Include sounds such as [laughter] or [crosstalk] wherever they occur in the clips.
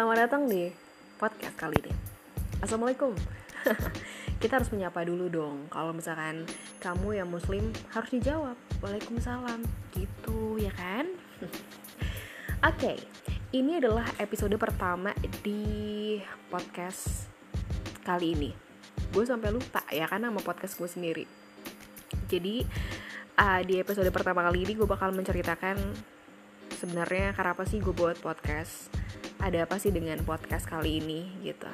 Selamat datang di podcast kali ini. Assalamualaikum. [laughs] Kita harus menyapa dulu dong. Kalau misalkan kamu yang muslim harus dijawab. Waalaikumsalam. Gitu ya kan? [laughs] Oke, okay, ini adalah episode pertama di podcast kali ini. Gue sampai lupa ya kan nama podcast gue sendiri. Jadi uh, di episode pertama kali ini gue bakal menceritakan sebenarnya karena apa sih gue buat podcast ada apa sih dengan podcast kali ini gitu.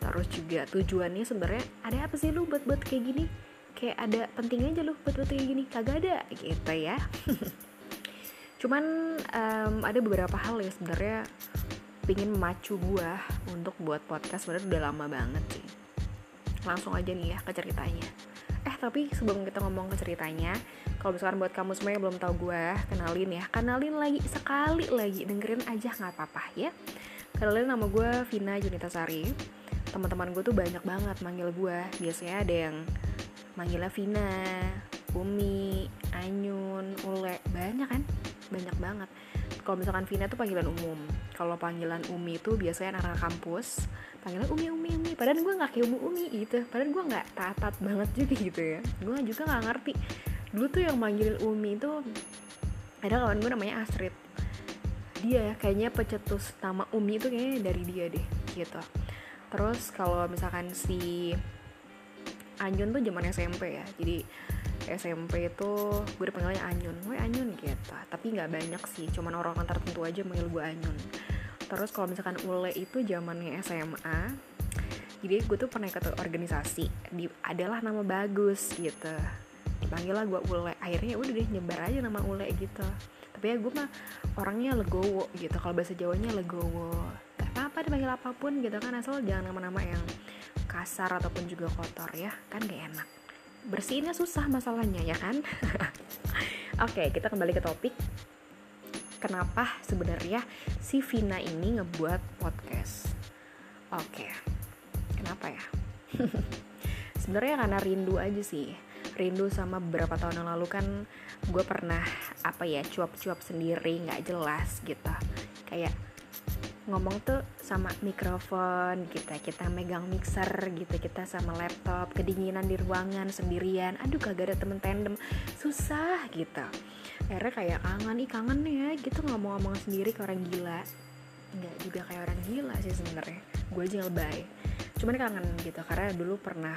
Terus juga tujuannya sebenarnya ada apa sih lu buat buat kayak gini? Kayak ada pentingnya aja lu buat buat kayak gini. Kagak ada gitu ya. [laughs] Cuman um, ada beberapa hal yang sebenarnya pingin memacu gue untuk buat podcast. Sebenarnya udah lama banget sih. Langsung aja nih ya ke ceritanya tapi sebelum kita ngomong ke ceritanya kalau misalkan buat kamu semua yang belum tahu gue kenalin ya. Kenalin lagi sekali lagi. Dengerin aja nggak apa-apa ya. Kenalin nama gue Vina Junita Sari. Teman-teman gue tuh banyak banget manggil gue biasanya ada yang manggilnya Vina Umi Anyun Ule. Banyak kan? Banyak banget kalau misalkan Vina tuh panggilan umum. Kalau panggilan Umi itu biasanya anak-anak kampus. Panggilan umi umi umi. Padahal gue nggak kayak umi umi gitu. Padahal gue nggak taat banget juga gitu ya. Gue juga nggak ngerti. Dulu tuh yang manggilin umi itu ada kawan gue namanya Astrid. Dia ya kayaknya pecetus nama umi itu kayaknya dari dia deh gitu. Terus kalau misalkan si Anyun tuh zaman SMP ya. Jadi SMP itu gue dipanggilnya Anyun. Gue Anyun gitu. Tapi nggak banyak sih. Cuman orang-orang tertentu aja manggil gue Anyun. Terus kalau misalkan ule itu zamannya SMA jadi gue tuh pernah ikut organisasi. Di adalah nama bagus gitu. Dipanggil lah gue ule. Akhirnya ya udah deh nyebar aja nama ule gitu. Tapi ya gue mah orangnya legowo gitu. Kalau bahasa jawanya legowo. Gak apa-apa dipanggil apa pun gitu kan. Asal jangan nama-nama yang kasar ataupun juga kotor ya kan gak enak bersihinnya susah masalahnya ya kan [laughs] oke kita kembali ke topik kenapa sebenarnya si Vina ini ngebuat podcast. Oke, kenapa ya? [laughs] sebenarnya karena rindu aja sih. Rindu sama beberapa tahun yang lalu kan gue pernah apa ya cuap-cuap sendiri nggak jelas gitu. Kayak ngomong tuh sama mikrofon kita kita megang mixer gitu kita sama laptop kedinginan di ruangan sendirian. Aduh kagak ada temen tandem. Susah gitu. Akhirnya kayak kangen ih kangen ya gitu ngomong-ngomong sendiri ke orang gila. Nggak juga kayak orang gila sih sebenarnya. Gue aja lebay. Cuman kangen gitu karena dulu pernah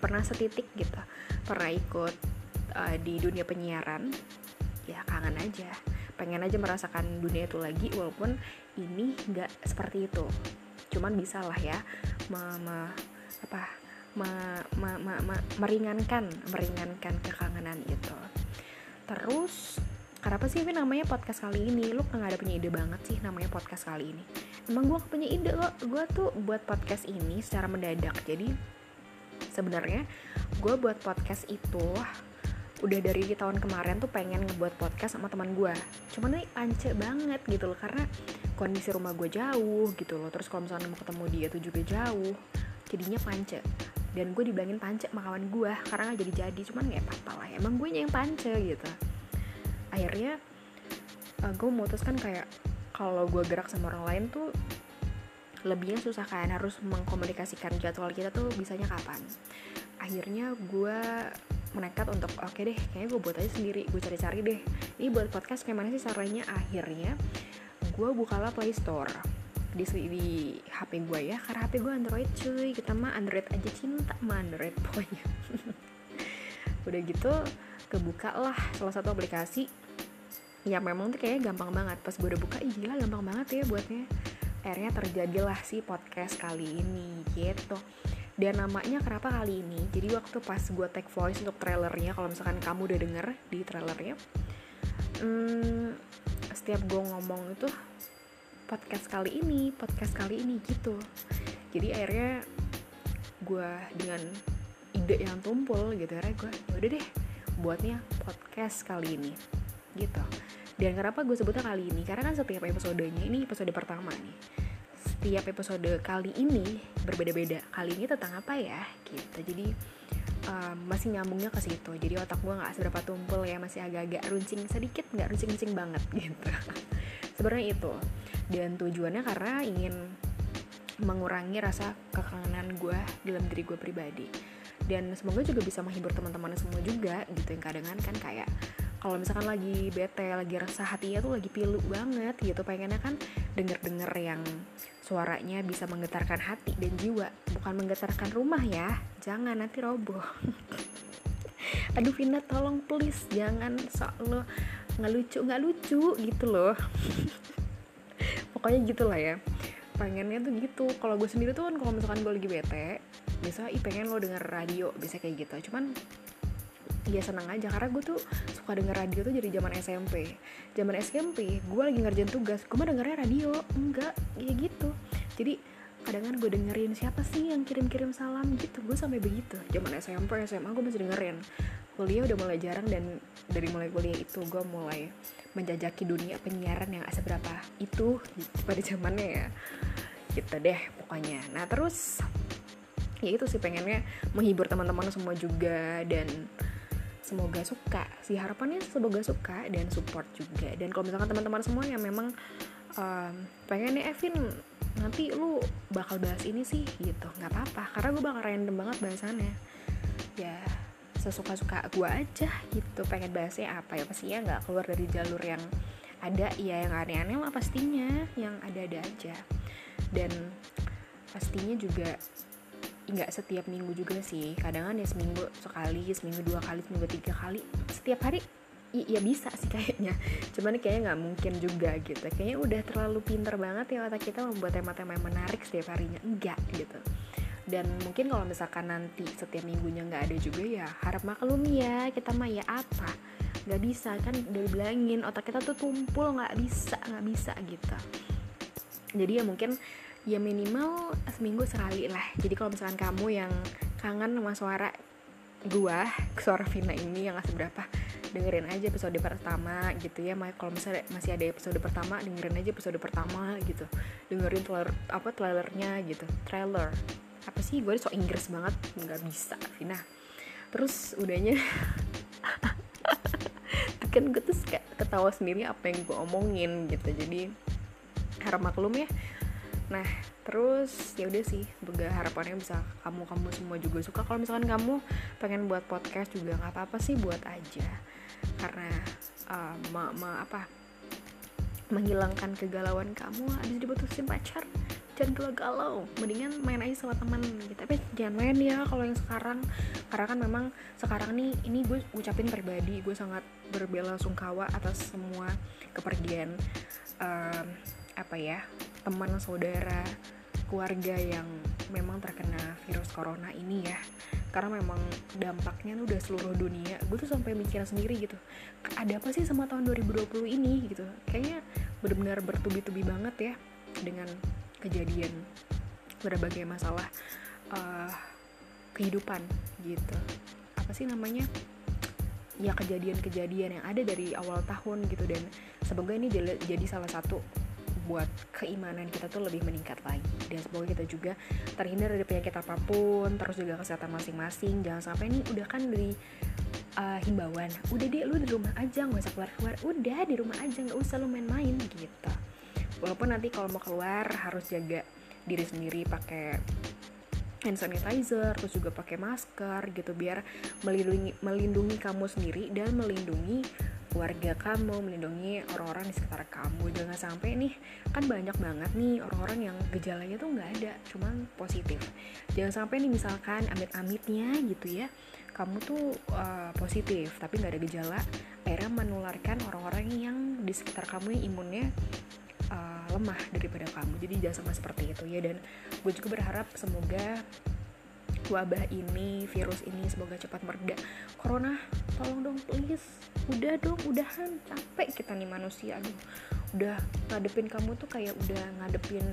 pernah setitik gitu. Pernah ikut uh, di dunia penyiaran. Ya kangen aja pengen aja merasakan dunia itu lagi walaupun ini nggak seperti itu. Cuman bisa lah ya me, me, apa me, me, me, me, meringankan meringankan kekangenan itu terus kenapa sih Vin namanya podcast kali ini? Lu nggak ada punya ide banget sih namanya podcast kali ini. Emang gue punya ide kok. Gue tuh buat podcast ini secara mendadak. Jadi sebenarnya gue buat podcast itu udah dari tahun kemarin tuh pengen ngebuat podcast sama teman gue cuman nih ance banget gitu loh karena kondisi rumah gue jauh gitu loh. Terus kalau misalnya mau ketemu dia tuh juga jauh jadinya pance dan gue dibilangin pance sama kawan gue karena gak jadi jadi cuman nggak apa-apa lah. Emang gue yang pance gitu. Akhirnya uh, gue memutuskan kayak kalau gue gerak sama orang lain tuh lebihnya susah kan harus mengkomunikasikan jadwal kita tuh bisanya kapan. Akhirnya gue menekat untuk oke okay deh kayaknya gue buat aja sendiri gue cari-cari deh. Ini buat podcast kayak mana sih caranya? Akhirnya gue bukalah Play Store. Di, di HP gue ya karena HP gue Android cuy. Kita mah Android aja cinta mah Android pokoknya [laughs] udah gitu kebuka lah salah satu aplikasi. Ya memang tuh kayaknya gampang banget. Pas gue udah buka ih gila gampang banget ya buatnya. Akhirnya terjadilah si podcast kali ini gitu dan namanya kenapa kali ini? Jadi waktu pas gue take voice untuk trailernya kalau misalkan kamu udah denger di trailernya hmm, setiap gue ngomong itu podcast kali ini podcast kali ini gitu. Jadi akhirnya gue dengan ide yang tumpul gitu akhirnya gue ya udah deh buatnya podcast kali ini gitu. Dan kenapa gue sebutnya kali ini? Karena kan setiap episodenya ini episode pertama nih setiap episode kali ini berbeda-beda. Kali ini tentang apa ya? Gitu. Jadi um, masih nyambungnya ke situ. Jadi otak gue nggak seberapa tumpul ya masih agak-agak runcing sedikit nggak runcing-runcing banget [laughs] gitu. Sebenarnya itu. Dan tujuannya karena ingin mengurangi rasa kekangenan gue dalam diri gue pribadi. Dan semoga juga bisa menghibur teman-teman semua juga gitu. Yang kadang kan kayak kalau misalkan lagi bete lagi rasa hatinya tuh lagi pilu banget gitu. Pengennya kan denger-denger yang suaranya bisa menggetarkan hati dan jiwa bukan menggetarkan rumah ya. Jangan nanti roboh. [laughs] Aduh Vina tolong please jangan sok lo nggak lucu nggak lucu gitu loh. [laughs] Pokoknya gitulah ya. Pengennya tuh gitu. Kalau gue sendiri tuh kan kalau misalkan gue lagi bete biasa ih pengen lo denger radio bisa kayak gitu. Cuman ya seneng aja karena gue tuh suka denger radio tuh dari zaman SMP zaman SMP gue lagi ngerjain tugas gue mah dengernya radio enggak ya gitu. Jadi kadang kan gue dengerin siapa sih yang kirim-kirim salam? Gitu gue sampai begitu. Zaman SMP SMA gue masih dengerin. Kuliah udah mulai jarang dan dari mulai kuliah itu gue mulai menjajaki dunia penyiaran yang seberapa itu pada zamannya ya. Gitu deh pokoknya. Nah terus ya itu sih pengennya menghibur teman-teman semua juga dan semoga suka. Sih harapannya semoga suka dan support juga. Dan kalau misalkan teman-teman semua yang memang um, pengen nih Evin nanti lu bakal bahas ini sih gitu. Nggak apa-apa karena gue bakal random banget bahasannya. Ya sesuka-suka gue aja gitu. Pengen bahasnya apa ya? Pastinya nggak keluar dari jalur yang ada. Ya yang aneh-aneh lah pastinya. Yang ada-ada aja. Dan pastinya juga nggak setiap minggu juga sih. Kadang kan ya seminggu sekali seminggu dua kali seminggu tiga kali. Setiap hari ya bisa sih [laughs] kayaknya. Cuman kayaknya nggak mungkin juga gitu. Kayaknya udah terlalu pinter banget ya otak kita membuat tema-tema yang menarik setiap harinya. Enggak gitu. Dan mungkin kalau misalkan nanti setiap minggunya nggak ada juga ya harap maklum ya kita mah ya apa? Nggak bisa kan udah bilangin otak kita tuh tumpul nggak bisa nggak bisa gitu. Jadi ya mungkin ya minimal seminggu sekali lah. Jadi kalau misalkan kamu yang kangen sama suara gua suara Vina ini yang gak seberapa dengerin aja episode pertama gitu ya. Kalau misalnya masih ada episode pertama dengerin aja episode pertama gitu. Dengerin trailer apa trailernya gitu. Trailer. Apa sih? Gue so Inggris banget. Nggak bisa Vina. Terus udahnya [laughs] kan gue tuh ketawa sendiri apa yang gue omongin gitu. Jadi harap maklum ya nah terus ya udah sih semoga harapannya bisa kamu kamu semua juga suka. Kalau misalkan kamu pengen buat podcast juga nggak apa apa sih buat aja. Karena uh, ma, ma apa menghilangkan kegalauan kamu habis diputusin pacar jangan galau-galau mendingan main aja sama teman gitu. Tapi jangan main ya kalau yang sekarang. Karena kan memang sekarang nih ini gue ucapin pribadi gue sangat berbela sungkawa atas semua kepergian um, apa ya teman saudara keluarga yang memang terkena virus corona ini ya. Karena memang dampaknya udah seluruh dunia. Gue tuh sampai mikir sendiri gitu ada apa sih sama tahun 2020 ini gitu. Kayaknya benar-benar bertubi-tubi banget ya dengan kejadian berbagai masalah uh, kehidupan gitu. Apa sih namanya? Ya kejadian-kejadian yang ada dari awal tahun gitu. Dan semoga ini jadi salah satu buat keimanan kita tuh lebih meningkat lagi. Dan semoga kita juga terhindar dari penyakit apa pun terus juga kesehatan masing-masing. Jangan sampai ini udah kan dari uh, himbauan udah deh lu di rumah aja nggak usah keluar-keluar. Udah di rumah aja nggak usah lu main-main gitu. Walaupun nanti kalau mau keluar harus jaga diri sendiri pakai hand sanitizer terus juga pakai masker gitu biar melindungi melindungi kamu sendiri dan melindungi keluarga kamu, melindungi orang-orang di sekitar kamu. Jangan sampai nih, kan banyak banget nih orang-orang yang gejalanya tuh nggak ada, cuman positif. Jangan sampai nih misalkan amit-amitnya gitu ya, kamu tuh uh, positif tapi nggak ada gejala, akhirnya menularkan orang-orang yang di sekitar kamu yang imunnya uh, lemah daripada kamu. Jadi jangan sampai seperti itu ya. Dan gue juga berharap semoga wabah ini, virus ini semoga cepat mereda. Corona, tolong dong please. Udah dong, udahan. Capek kita nih manusia. Aduh, udah ngadepin kamu tuh kayak udah ngadepin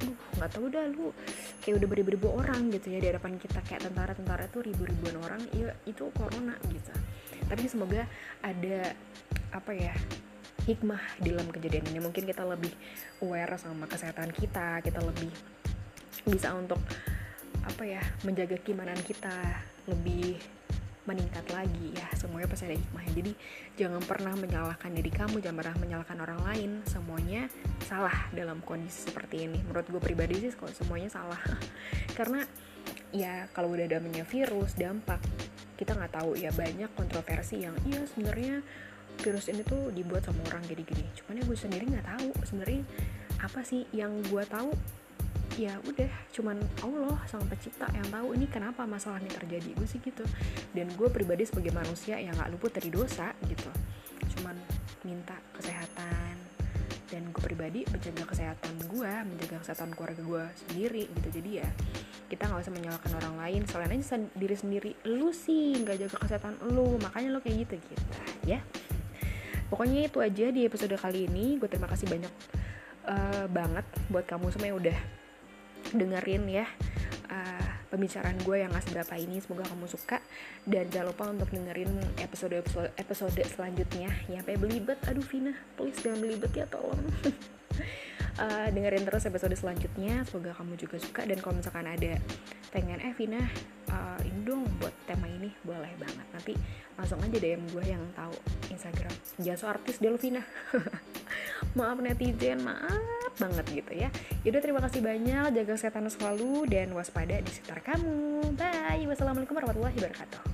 aduh nggak tahu dah lu kayak udah beribu-ribu orang gitu ya di hadapan kita kayak tentara-tentara tuh ribu-ribuan orang ya itu corona gitu tapi semoga ada apa ya hikmah dalam kejadian ini mungkin kita lebih aware sama kesehatan kita kita lebih bisa untuk apa ya menjaga keimanan kita lebih meningkat lagi ya semuanya pasti ada hikmahnya. Jadi jangan pernah menyalahkan diri kamu jangan pernah menyalahkan orang lain. Semuanya salah dalam kondisi seperti ini. Menurut gue pribadi sih kalau semuanya salah. [laughs] Karena ya kalau udah namanya virus dampak kita nggak tahu ya banyak kontroversi yang iya sebenarnya virus ini tuh dibuat sama orang gini-gini. Cuman ya gue sendiri nggak tahu sebenarnya apa sih yang gue tahu ya udah cuman Allah sang pencipta yang tahu ini kenapa masalah ini terjadi. Gue sih gitu. Dan gue pribadi sebagai manusia yang nggak luput dari dosa gitu. Cuman minta kesehatan. Dan gue pribadi menjaga kesehatan gue menjaga kesehatan keluarga gue sendiri gitu. Jadi ya kita nggak usah menyalahkan orang lain. Selain aja diri sendiri lu sih nggak jaga kesehatan lu. Makanya lo kayak gitu gitu. Ya. Pokoknya itu aja di episode kali ini. Gue terima kasih banyak uh, banget buat kamu semua yang udah dengerin ya uh, pembicaraan gue yang gak seberapa ini semoga kamu suka. Dan jangan lupa untuk dengerin episode episode episode selanjutnya. Ya sampai belibet. Aduh Vina please jangan belibet ya tolong. Uh, [laughs] dengerin terus episode selanjutnya. Semoga kamu juga suka. Dan kalau misalkan ada pengen eh Vina uh, ini dong buat tema ini boleh banget. Nanti langsung aja DM gue yang tahu Instagram. So artis deh Vina. [laughs] Maaf netizen maaf banget gitu ya. Yaudah terima kasih banyak. Jaga kesehatan selalu dan waspada di sekitar kamu. Bye. Wassalamualaikum warahmatullahi wabarakatuh